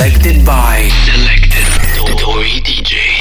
Selected by Selected Dori DJ.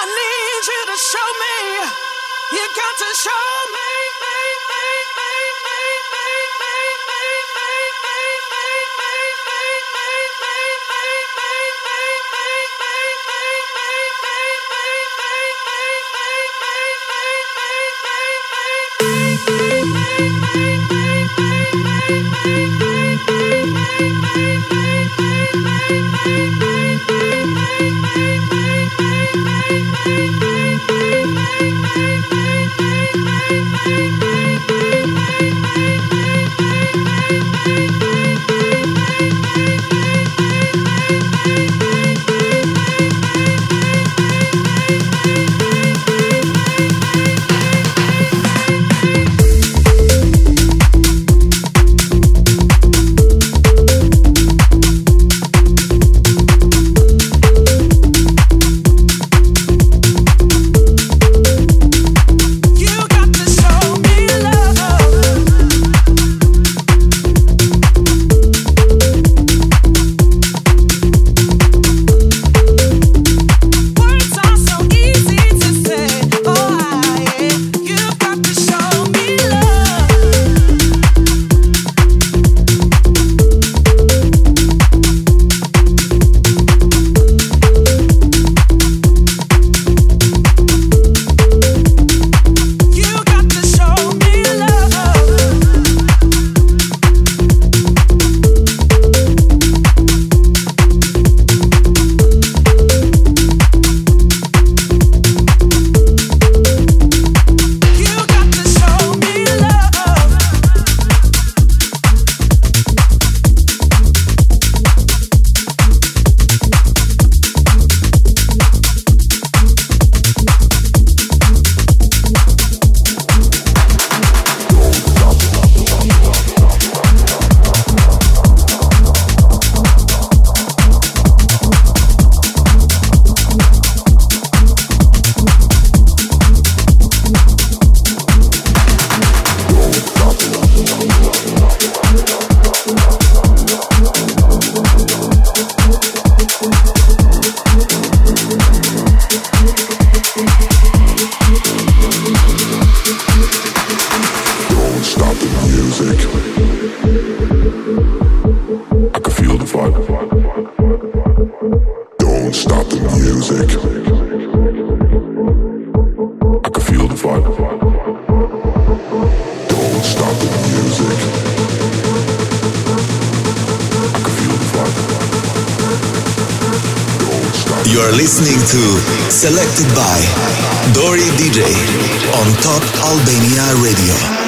I need you to show me. You got to show me. Thank you. Bye. You're listening to Selected by Dori DJ on Top Albania Radio.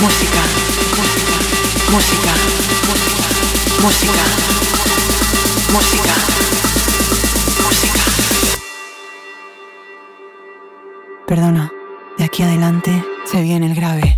música, música, música, música, música. Perdona, de aquí adelante se viene el grave.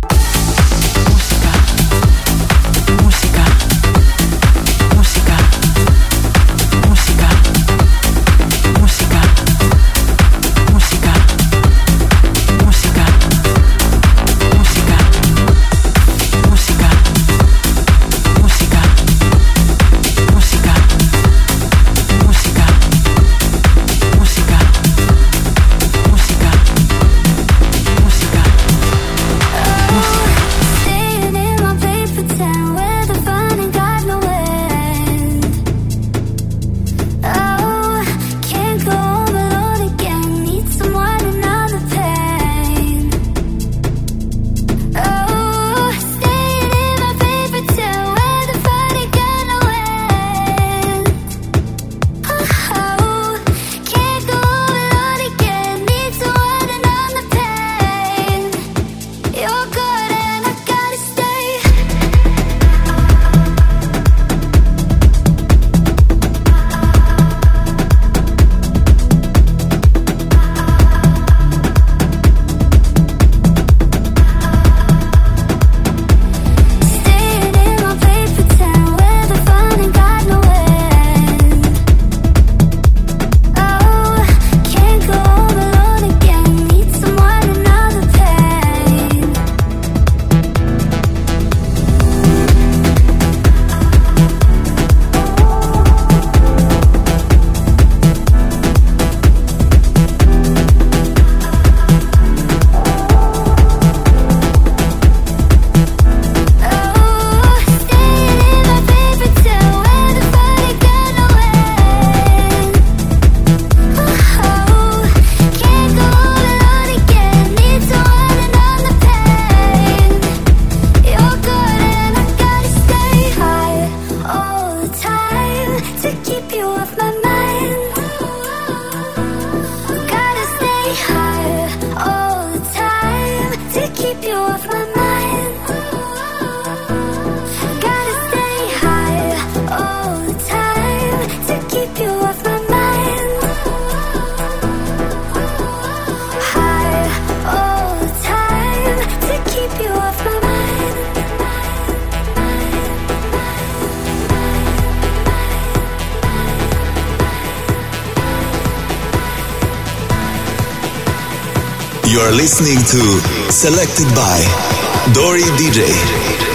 Listening to Selected by Dori DJ.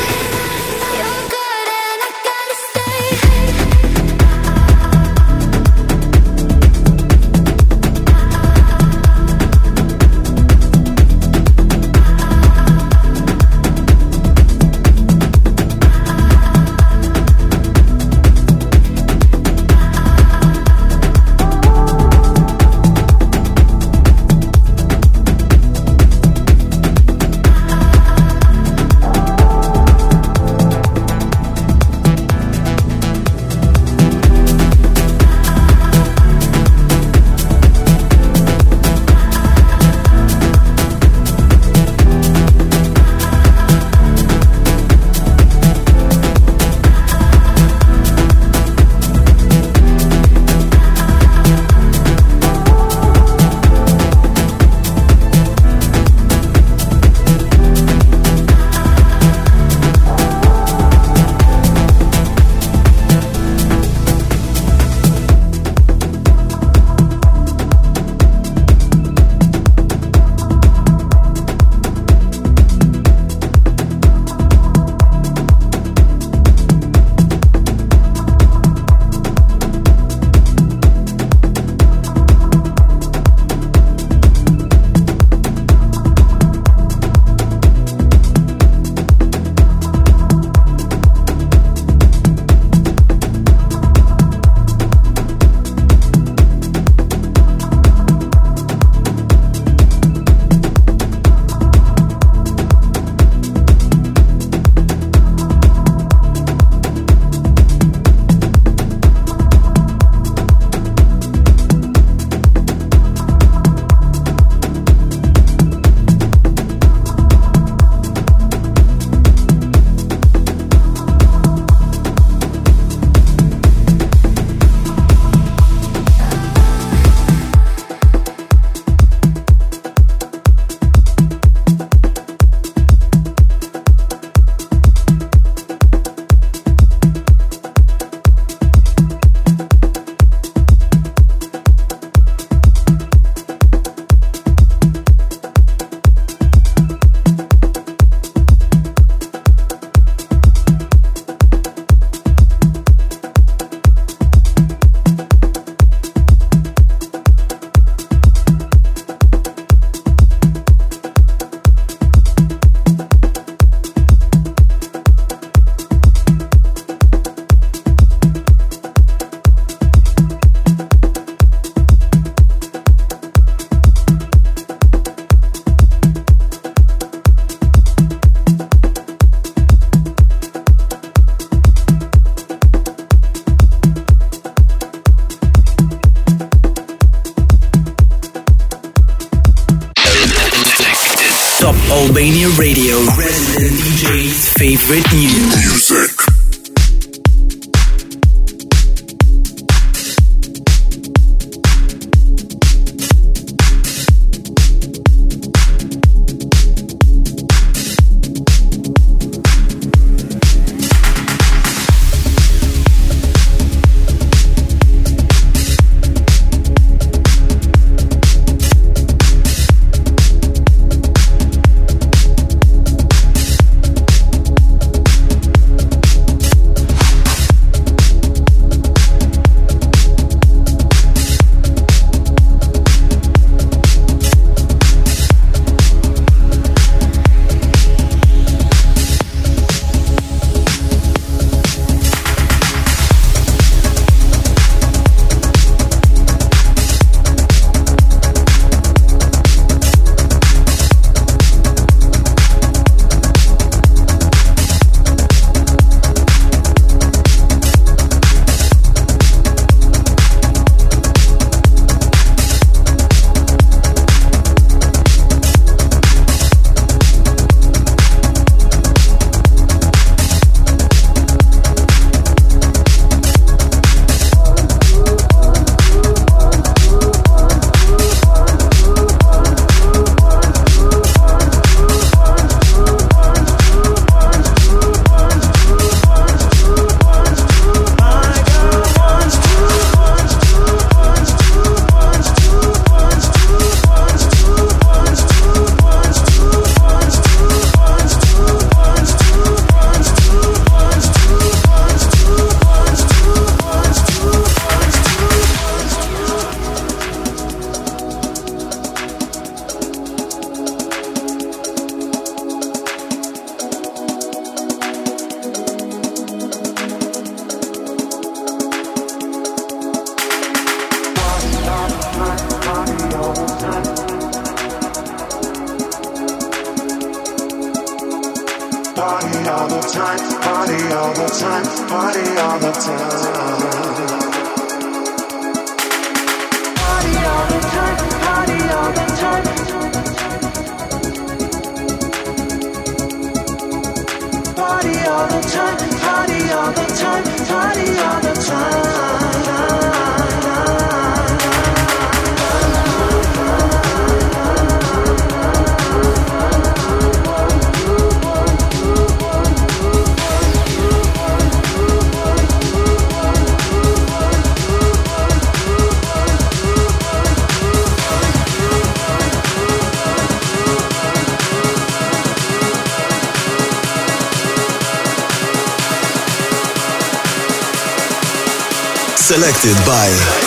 By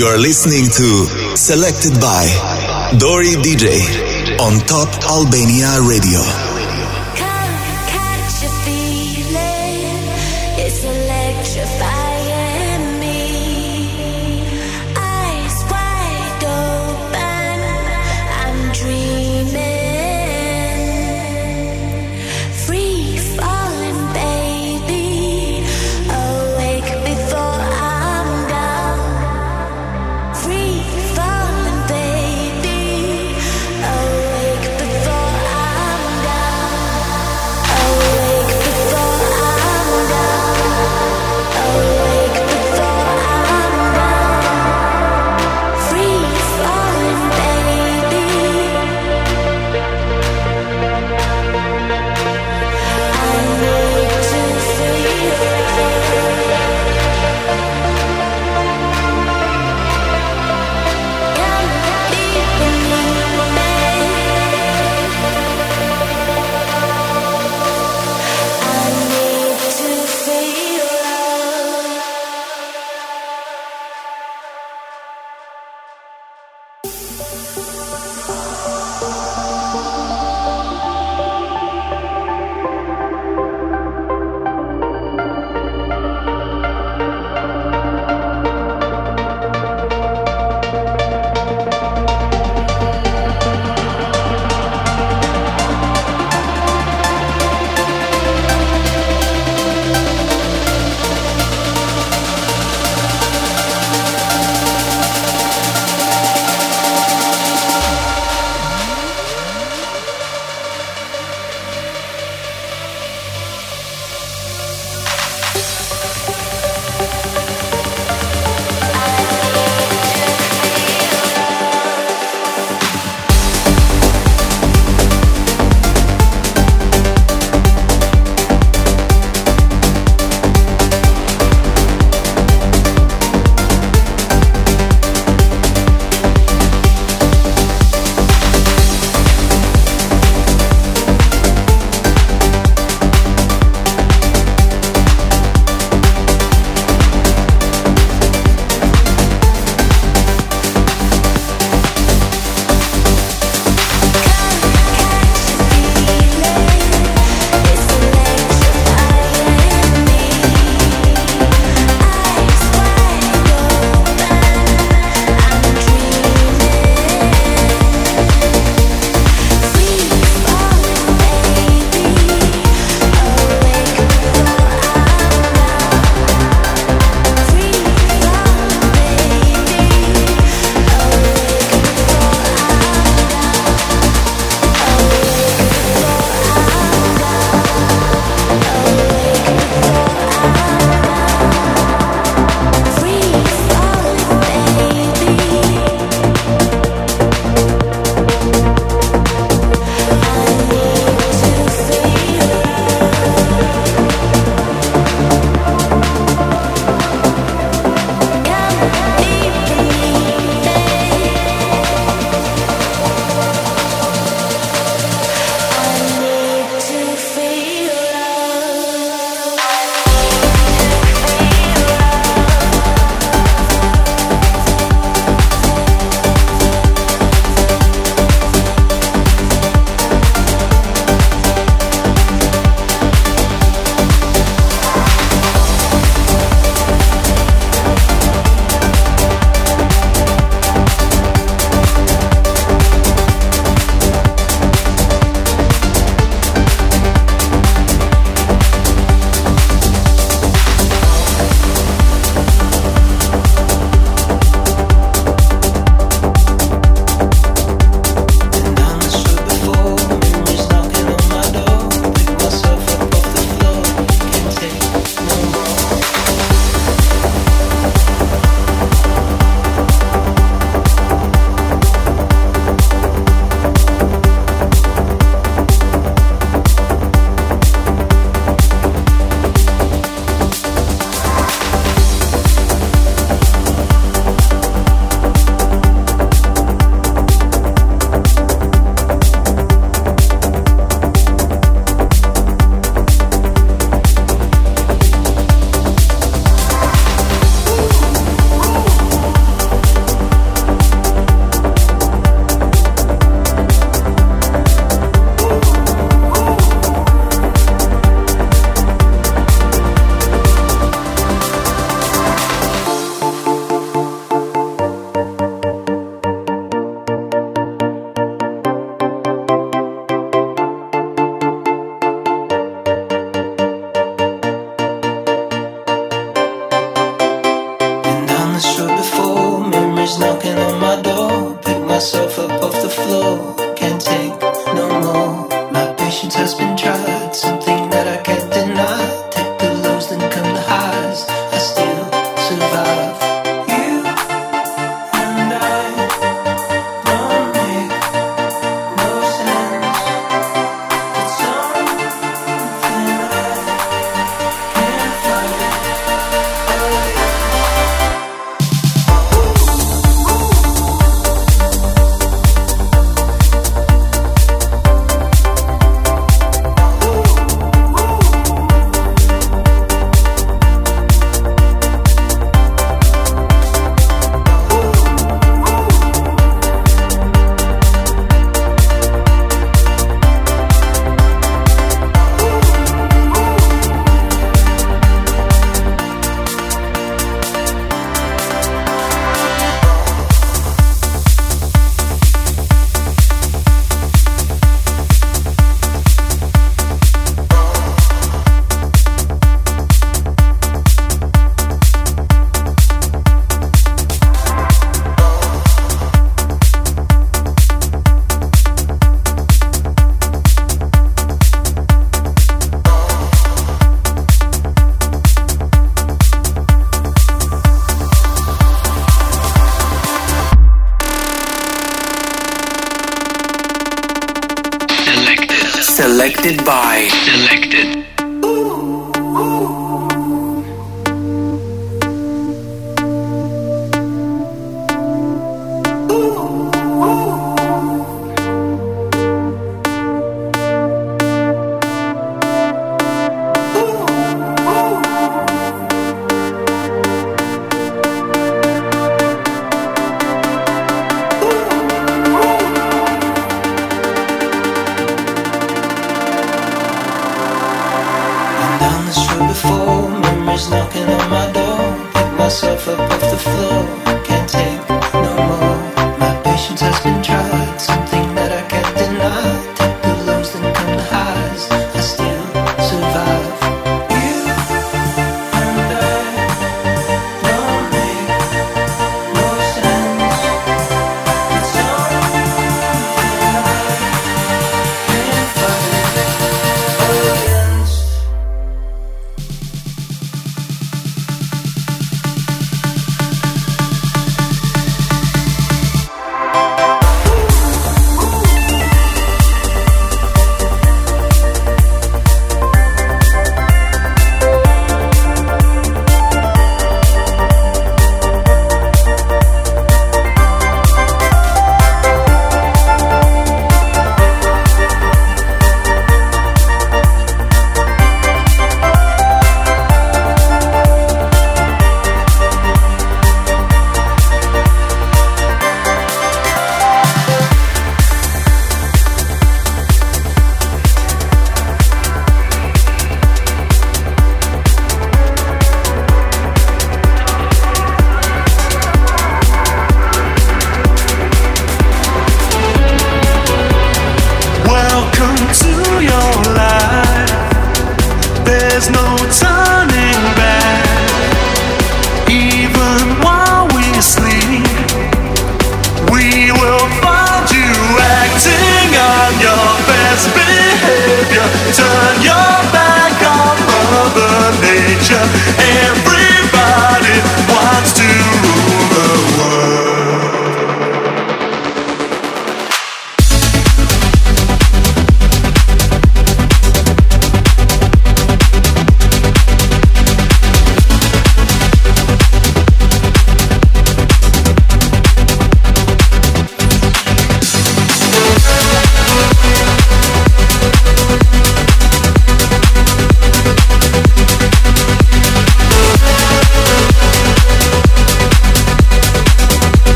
You're listening to Selected by Dori DJ on Top Albania Radio.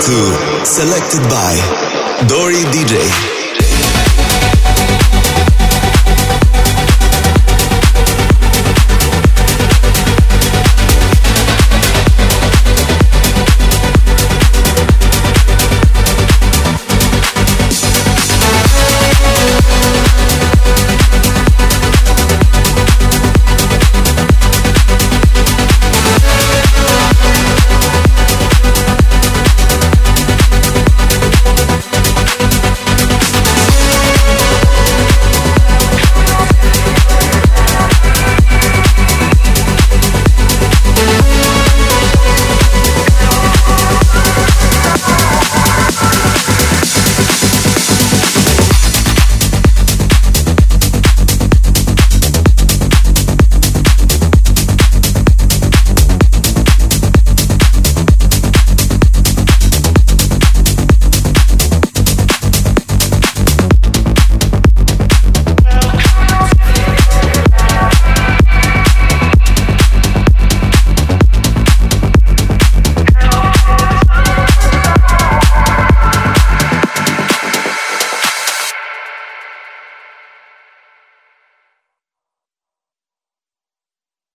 to Selected by Dori DJ.